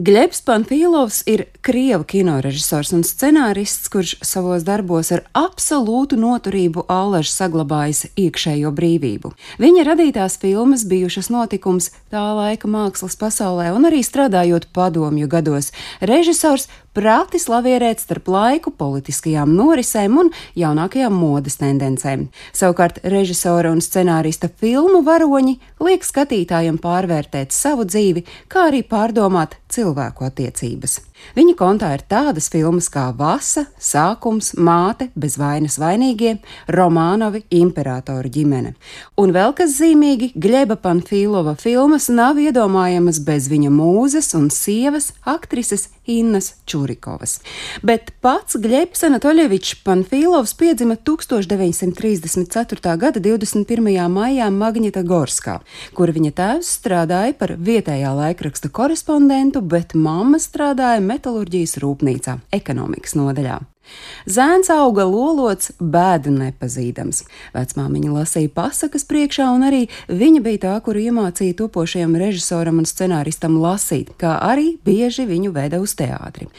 Glebs Panfīlovs ir krievu kinorežisors un scenārists, kurš savos darbos ar absolūtu noturību allaž saglabājis iekšējo brīvību. Viņa radītās filmas bijušas notikums tā laika mākslas pasaulē un arī strādājot padomju gados. Režisors prāti slavierēt starp laiku, politiskajām norisēm un jaunākajām modes tendencēm. Savukārt režisora un scenārista filmu varoņi liek skatītājiem pārvērtēt savu dzīvi, kā arī pārdomāt cilvēku attiecības. Viņa kontā ir tādas filmas kā Vasa, Sākums, Māte, bez vainas vainīgie, Romānovi, Imperatora ģimene. Un vēl kas zīmīgi, Gleba Panfīlova filmas nav iedomājamas bez viņa mūzes un sievas, aktrises Innas Čurikovas. Bet pats Glebs Anatoļevičs Panfīlovs piedzima 1934. gada 21. maijā Magnita Gorskā, kur viņa tēvs strādāja par vietējā laikraksta korespondentu, bet mamma strādāja metālurģijas rūpnīcā, ekonomikas nodaļā. Zēns auga lolots, bēdu nepazīdams. Vecmāmiņa lasīja pasakas priekšā, un arī viņa bija tā, kur iemācīja topošajam režisoram un scenāristam lasīt, kā arī bieži viņu veda uz teātri.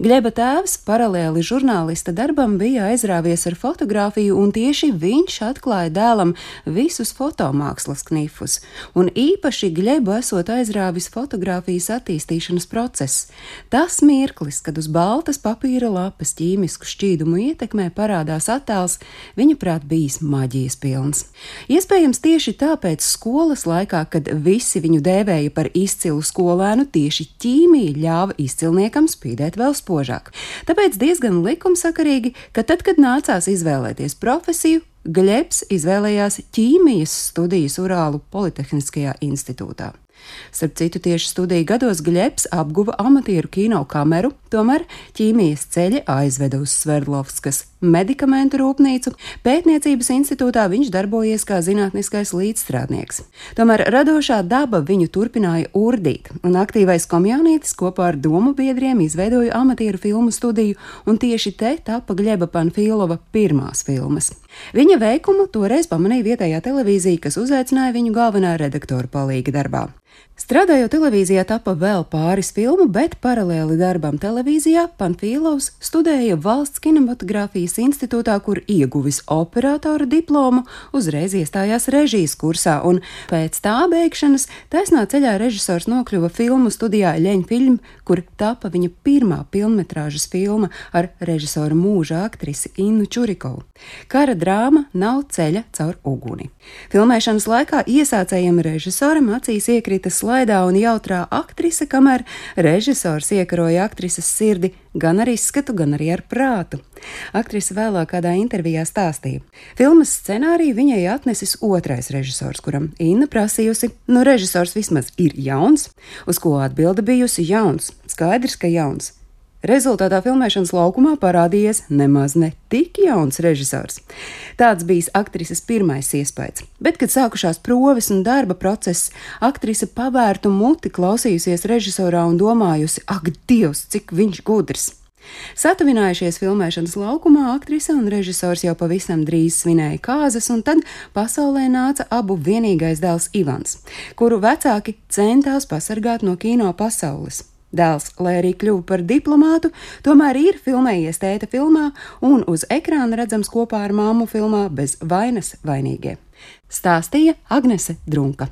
Gleba tēvs paralēli žurnālista darbam bija aizrāvies ar fotografiju, un tieši viņš atklāja dēlam visus fotomākslas knifus, un īpaši Glebu esot aizrāvis fotografijas attīstīšanas process. Tas mirklis, kad uz baltas papīra lapas ķīmisku šķīdumu ietekmē parādās attēls, viņa prāt bijis maģijas pilns. Iespējams, tieši tāpēc skolas laikā, kad visi viņu dēvēja par izcilu skolēnu, tieši ķīmija ļāva izcilniekam spīdēt vēl spožāk. Tāpēc diezgan likumsakarīgi, ka tad, kad nācās izvēlēties profesiju, Gļebs izvēlējās ķīmijas studijas Urālu Politehniskajā institūtā. Starp citu, tieši studiju gados Gļebs apguva amatieru kino kameru, tomēr ķīmijas ceļi aizveda uz Sverdlovskas medikamentu rūpnīcu. Pētniecības institūtā viņš darbojies kā zinātniskais līdzstrādnieks. Tomēr radošā daba viņu turpināja urdīt, un aktīvais komjaunietis kopā ar domu biedriem izveidoja amatieru filmu studiju, un tieši te tapa Gļeba Panfīlova pirmās filmas. Viņa veikumu toreiz pamanīja vietējā televīzija, kas uzaicināja viņu galvenā redaktora palīga darbā. Strādājot televīzijā, tapa vēl pāris filmu, bet paralēli darbam televīzijā Panfīlovs studēja Valsts kinematogrāfijas institūtā, kur ieguvis operatora diplomu, uzreiz iestājās režijas kursā, un pēc tā beigšanas taisnā ceļā režisors nokļuva filmu studijā Ļeņfilm, kur tapa viņa pirmā filmetrāžas filma ar režisora mūža aktrisi Innu Čurikovu. Kara drāma nav ceļa caur uguni. Filmēšanas laikā iesācējiem režisoram acīs iekrita slaidā un jautrā aktrise, kamēr režisors iekaroja aktrises sirdi gan ar izskatu, gan arī ar prātu. Aktrise vēlāk kādā intervijā stāstīja, filmas scenāriju viņai atnesis otrais režisors, kuram Inna prasījusi, nu režisors vismaz ir jauns, uz ko atbilde bijusi jauns, skaidrs, ka jauns. Rezultātā filmēšanas laukumā parādījies nemaz ne tik jauns režisors. Tāds bijis aktrises pirmais iespējas, bet, kad sākušās proves un darba process, aktrise pavērtu muti, klausījusies režisorā un domājusi: Ak, Dievs, cik viņš gudrs! Satuvinājušies filmēšanas laukumā, aktrise un režisors jau pavisam drīz svinēja kāzas, un tad pasaulē nāca abu vienīgais dēls Ivans, kuru vecāki centās pasargāt no kino pasaules. Dēls, lai arī kļuva par diplomātu, tomēr ir filmējies tēta filmā un uz ekrāna redzams kopā ar māmu filmā bez vainas vainīgie. Stāstīja Agnese Drunka.